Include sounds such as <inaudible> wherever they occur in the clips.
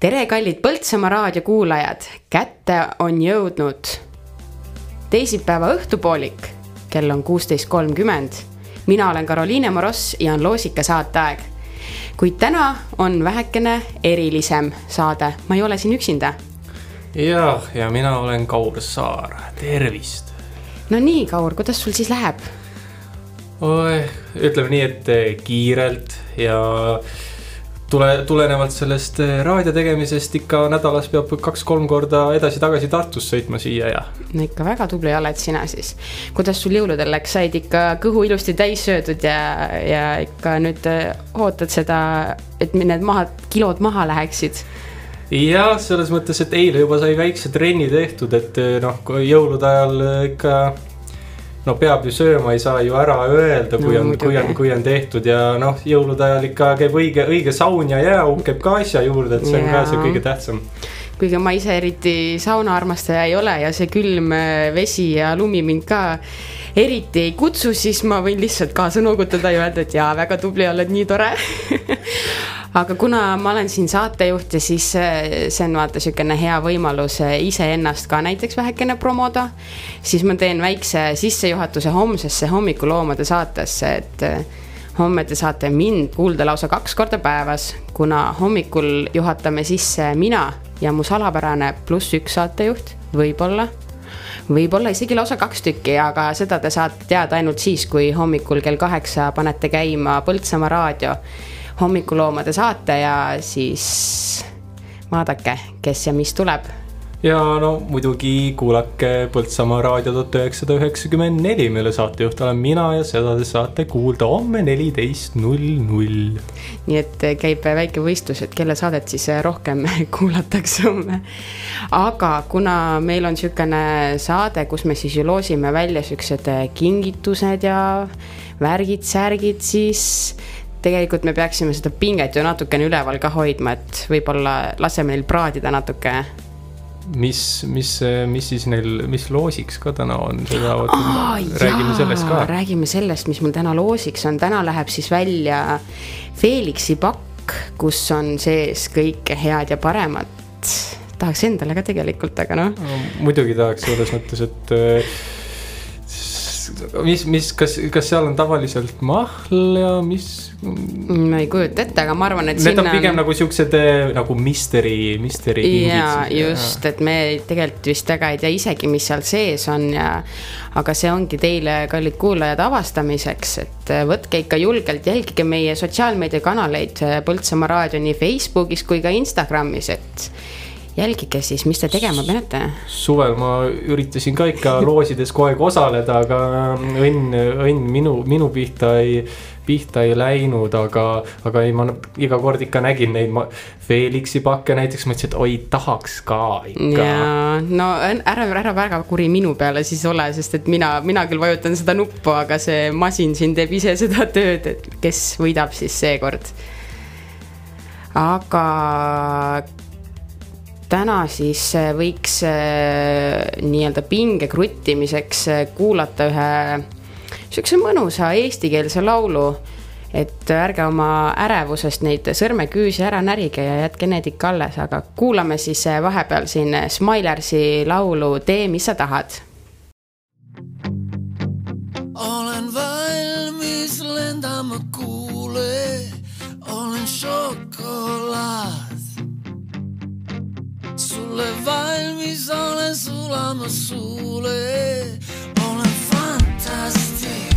tere, kallid Põltsamaa raadio kuulajad, kätte on jõudnud teisipäeva õhtupoolik, kell on kuusteist kolmkümmend. mina olen Karoliine Moross ja on Loosika saateaeg. kuid täna on vähekene erilisem saade, ma ei ole siin üksinda. Jah, ja mina olen Kaur Saar, tervist. no nii, Kaur, kuidas sul siis läheb? ütleme nii, et kiirelt ja tule, tulenevalt sellest eh, raadio tegemisest ikka nädalas peab kaks-kolm korda edasi-tagasi Tartust sõitma siia ja. no ikka väga tubli oled sina siis. kuidas sul jõuludel läks, said ikka kõhu ilusti täis söödud ja, ja ikka nüüd eh, ootad seda, et need maha, kilod maha läheksid? Jah, selles mõttes, et eile juba sai väikse trenni tehtud, et eh, noh, jõulude ajal ikka no peab ju sööma, ei saa ju ära öelda, kui no, on, kui on, kui on tehtud ja noh, jõulude ajal ikka käib õige, õige saun ja jääauk käib ka asja juurde, et see on ja. ka see kõige tähtsam. Kuigi ma ise eriti saunaarmastaja ei ole ja see külm äh, vesi ja lumi mind ka eriti ei kutsu, siis ma võin lihtsalt kaasa noogutada ja öelda, et jaa, väga tubli, oled nii tore <laughs> aga kuna ma olen siin saatejuht ja siis äh, see on vaata niisugune hea võimalus äh, iseennast ka näiteks vähekene promoda, siis ma teen väikse sissejuhatuse homsesse hommikuloomade saatesse, et homme te saate mind kuulda lausa kaks korda päevas, kuna hommikul juhatame sisse mina ja mu salapärane pluss üks saatejuht, võib-olla võib-olla isegi lausa kaks tükki, aga seda te saate teada ainult siis, kui hommikul kell kaheksa panete käima Põltsamaa raadio hommikuloomade saate ja siis vaadake, kes ja mis tuleb ja no muidugi kuulake Põltsamaa raadio tuhat üheksasada üheksakümmend neli, mille saatejuht olen mina ja seda te saate kuulda homme neliteist null null. nii et käib väike võistlus, et kelle saadet siis rohkem <laughs> kuulatakse homme. aga kuna meil on niisugune saade, kus me siis ju loosime välja siuksed kingitused ja värgid-särgid, siis tegelikult me peaksime seda pinget ju natukene üleval ka hoidma, et võib-olla laseme neil praadida natuke mis, mis, mis siis neil, mis loosiks ka täna on, seda Aa, räägime jaa, sellest ka. räägime sellest, mis mul täna loosiks on, täna läheb siis välja Felixi pakk, kus on sees kõike head ja paremat. tahaks endale ka tegelikult, aga noh no,. muidugi tahaks selles mõttes, et mis, mis, kas, kas seal on tavaliselt mahl ja mis? Ma ei kujuta ette, aga ma arvan, et. Need on pigem on... nagu siuksed eh, nagu mystery, mystery. ja just, et me tegelikult vist väga ei tea isegi, mis seal sees on ja. aga see ongi teile, kallid kuulajad, avastamiseks, et eh, võtke ikka julgelt, jälgige meie sotsiaalmeediakanaleid eh, Põltsamaa raadio nii Facebookis kui ka Instagramis, et jälgige siis, mis te tegema peate. suvel ma üritasin ka ikka loosides kogu aeg osaleda, aga õnn, õnn minu, minu pihta ei, pihta ei läinud, aga, aga ei, ma iga kord ikka nägin neid ma, Felixi pakke näiteks, mõtlesin, et oi, tahaks ka ikka. jaa, no ära, ära väga kuri minu peale siis ole, sest et mina, mina küll vajutan seda nuppu, aga see masin siin teeb ise <laughs> seda tööd, et kes võidab siis seekord aga täna siis äh, võiks äh, nii-öelda pinge kruttimiseks äh, kuulata ühe sihukese mõnusa eestikeelse laulu. et ärge oma ärevusest neid sõrmeküüsi ära närige ja jätke need ikka alles, aga kuulame siis vahepeal siin Smilersi laulu Tee, mis sa tahad. olen valmis lendama, kuule, olen šokolaad sulle valmis olen sulama suule, fantastic.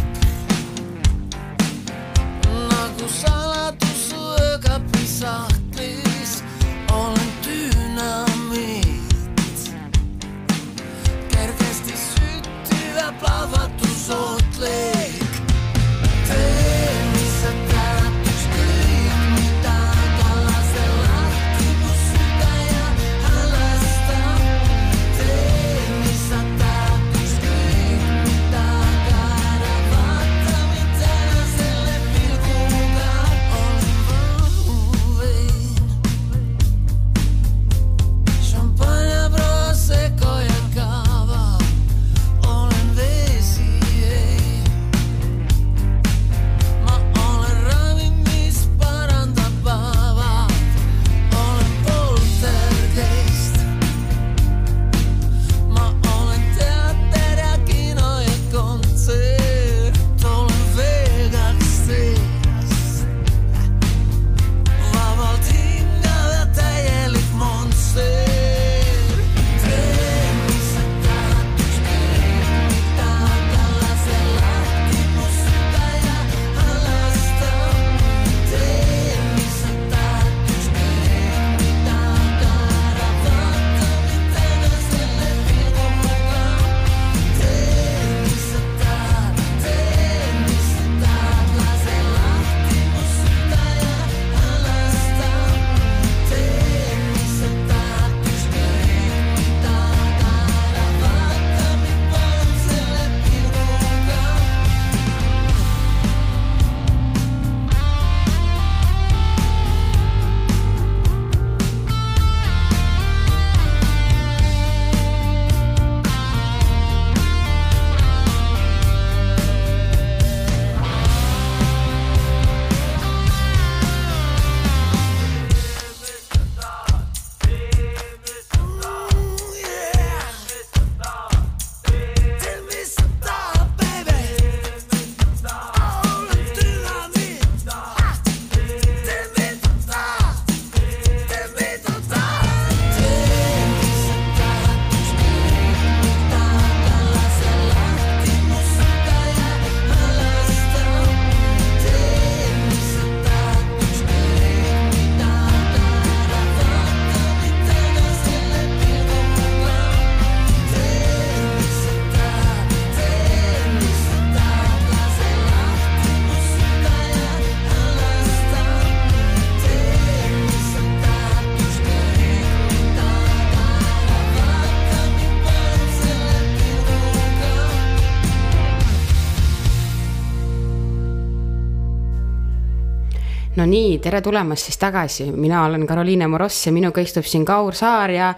No nii, tere tulemast siis tagasi, mina olen Karoliine Moross ja minuga istub siin Kaur Saar ja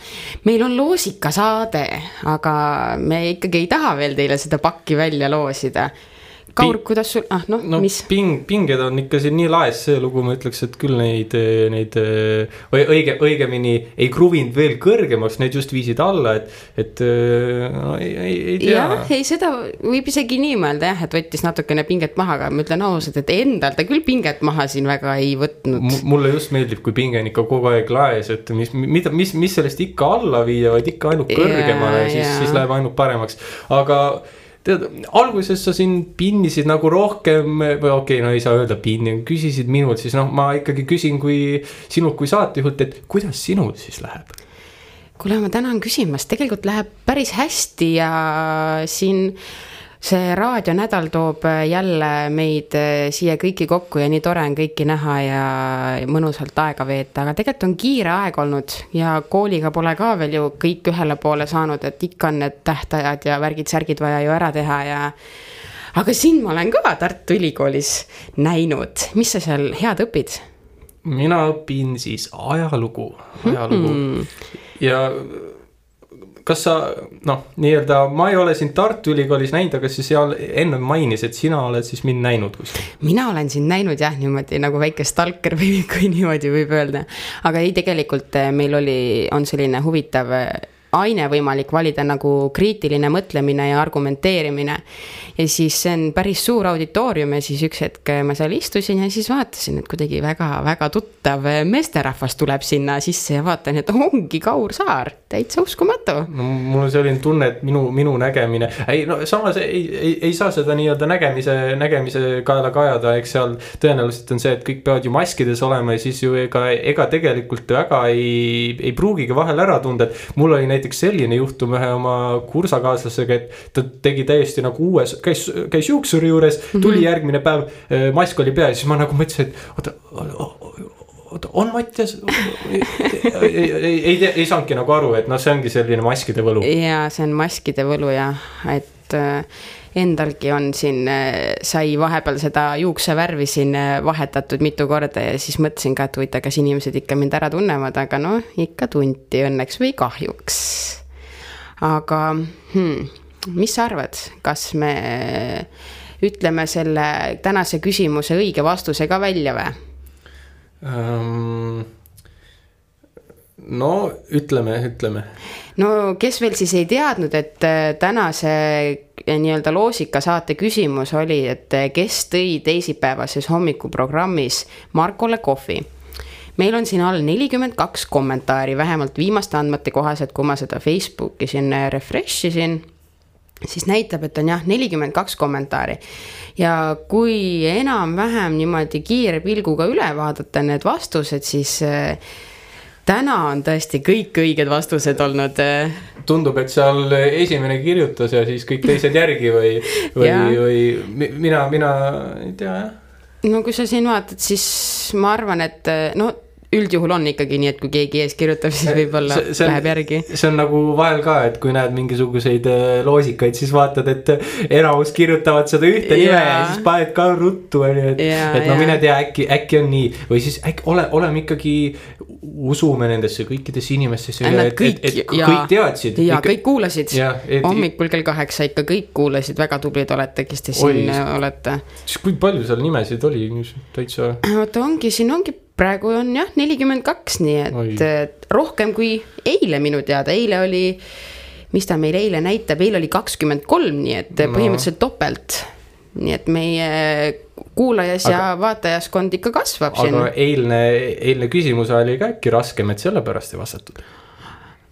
meil on loosikasaade, aga me ikkagi ei taha veel teile seda pakki välja loosida Kaur, kuidas sul, ah noh no, mis? ping, pinged on ikka siin nii laes see lugu, ma ütleks, et küll neid, neid või õige, õigemini ei kruvinud veel kõrgemaks, need just viisid alla, et, et no, ei, ei, ei tea. jah, ei seda võib isegi nii mõelda jah, et võttis natukene pinget maha, aga ma ütlen ausalt, et endal ta küll pinget maha siin väga ei võtnud. mulle just meeldib, kui pinge on ikka kogu aeg laes, et mis, mida, mis, mis sellest ikka alla viia, vaid ikka ainult kõrgemale, siis, siis läheb ainult paremaks, aga tead, alguses sa siin pinnisid nagu rohkem või okei okay,, no ei saa öelda pinni, küsisid minult, siis noh, ma ikkagi küsin kui sinult kui saatejuht, et kuidas sinul siis läheb? kuule, ma tänan küsimast, tegelikult läheb päris hästi ja siin see raadionädal toob jälle meid eh, siia kõiki kokku ja nii tore on kõiki näha ja mõnusalt aega veeta, aga tegelikult on kiire aeg olnud ja kooliga pole ka veel ju kõik ühele poole saanud, et ikka on need tähtajad ja värgid-särgid vaja ju ära teha ja aga sind ma olen ka Tartu Ülikoolis näinud, mis sa seal head õpid? mina õpin siis ajalugu, ajalugu mm -hmm. ja kas sa noh, nii-öelda ma ei ole sind Tartu Ülikoolis näinud, aga sa seal enne mainisid, et sina oled siis mind näinud kuskil. mina olen sind näinud jah, niimoodi nagu väike stalker <laughs> või kui niimoodi võib öelda. aga ei, tegelikult eh, meil oli, on selline huvitav eh, aine võimalik valida nagu kriitiline mõtlemine ja argumenteerimine. ja siis see on päris suur auditoorium ja siis üks hetk ma seal istusin ja siis vaatasin, et kuidagi väga-väga tuttav meesterahvas tuleb sinna sisse ja vaatan, et ongi Kaur Saar, täitsa uskumatu. no mul on selline tunne, et minu, minu nägemine, ei no samas ei, ei, ei saa seda nii-öelda nägemise, nägemise kaela kajada, eks seal tõenäoliselt on see, et kõik peavad ju maskides olema ja siis ju ega, ega tegelikult väga ei, ei pruugigi vahel ära tunda, et mul oli näiteks näiteks selline juhtum ühe oma kursakaaslasega, et ta tegi täiesti nagu uues, käis, käis juuksuri juures, tuli mm -hmm. järgmine päev, äh, mask oli peal, siis ma nagu mõtlesin, et oota oota, on Mattias ei, ei, ei, ei, ei saanudki nagu aru, et noh, see ongi selline maskide võlu. ja see on maskide võlu jah, et äh, endalgi on siin, äh, sai vahepeal seda juuksevärvi siin vahetatud mitu korda ja siis mõtlesin ka, et huvitav, kas inimesed ikka mind ära tunnevad, aga noh, ikka tunti õnneks või kahjuks. aga hmm, mis sa arvad, kas me ütleme selle tänase küsimuse õige vastuse ka välja või? um,? No ütleme, ütleme. no kes veel siis ei teadnud, et äh, tänase äh, nii-öelda loosikasaate küsimus oli, et äh, kes tõi teisipäevases hommikuprogrammis Markole kohvi meil on siin all nelikümmend kaks kommentaari, vähemalt viimaste andmete kohaselt, kui ma seda Facebooki siin refresh isin siis näitab, et on jah, nelikümmend kaks kommentaari. ja kui enam-vähem niimoodi kiire pilguga üle vaadata need vastused, siis äh, täna on tõesti kõik õiged vastused olnud. Äh. tundub, et seal esimene kirjutas ja siis kõik teised järgi või, või, või mina, mina ei tea jah. no kui sa siin vaatad, siis ma arvan, et no üldjuhul on ikkagi nii, et kui keegi ees kirjutab, siis võib-olla läheb järgi. see on nagu vahel ka, et kui näed mingisuguseid äh, loosikaid, siis vaatad, et äh, enamus kirjutavad seda ühte yeah. nime ja siis paned ka ruttu, on ju, et yeah,. et no yeah. mine tea, äkki, äkki on nii või siis äkki ole, oleme ikkagi, usume nendesse kõikidesse inimestesse. et kõik, et, et kõik teadsid. ja ikka, kõik kuulasid, hommikul kell kaheksa ikka kõik kuulasid, väga tublid olete, kes te siin Oi, olete. siis kui palju seal nimesid oli, täitsa? oota, ongi, siin ongi praegu on jah, nelikümmend kaks, nii et, et rohkem kui eile minu teada, eile oli, mis ta meil eile näitab, eile oli kakskümmend kolm, nii et no. põhimõtteliselt topelt. nii et meie kuulajas aga, ja vaatajaskond ikka kasvab. aga siin. eilne, eilne küsimus oli ka äkki raskem, et sellepärast ei vastatud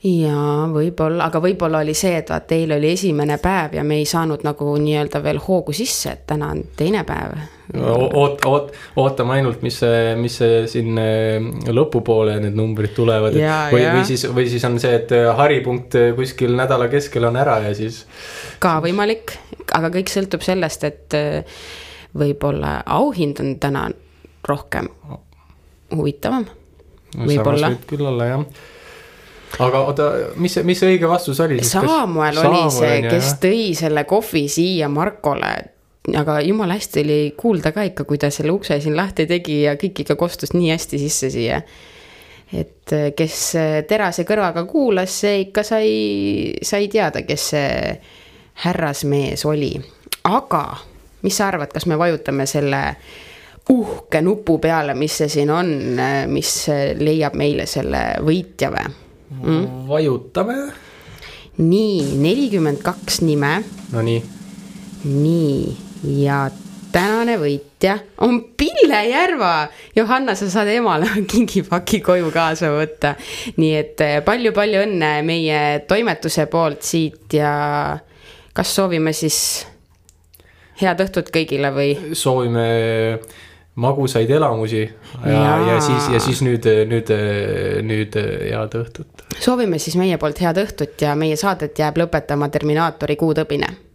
jaa, võib-olla, aga võib-olla oli see, et vaata, eile oli esimene päev ja me ei saanud nagu nii-öelda veel hoogu sisse, et täna on teine päev. oot-, oot-, ootame ainult, mis see, mis see siin äh, lõpupoole need numbrid tulevad, või, või siis, või siis on see, et äh, haripunkt äh, kuskil nädala keskel on ära ja siis. ka võimalik, aga kõik sõltub sellest, et võib-olla auhind on täna rohkem huvitavam võib-olla. võib küll olla jah aga oota, mis, mis see õige vastus oli? Saamuel oli see, kes tõi selle kohvi siia Markole. aga jumala hästi oli kuulda ka ikka, kui ta selle ukse siin lahti tegi ja kõik ikka kostus nii hästi sisse siia. et äh, kes terase kõrvaga kuulas, see ikka sai, sai teada, kes see härrasmees oli. aga mis sa arvad, kas me vajutame selle uhke nupu peale, mis see siin on, mis leiab meile selle võitja või mm?? vajutame. nii, nelikümmend kaks nime. Nonii. nii, ja tänane võitja on Pille Järva. Johanna, sa saad emale <laughs> kingipaki koju kaasa võtta. nii et palju-palju õnne meie toimetuse poolt siit ja kas soovime siis head õhtut kõigile või? soovime magusaid elamusi ja, ja, ja siis, ja siis nüüd, nüüd, nüüd head õhtut. soovime siis meie poolt head õhtut ja meie saadet jääb lõpetama Terminaatori kuutõbine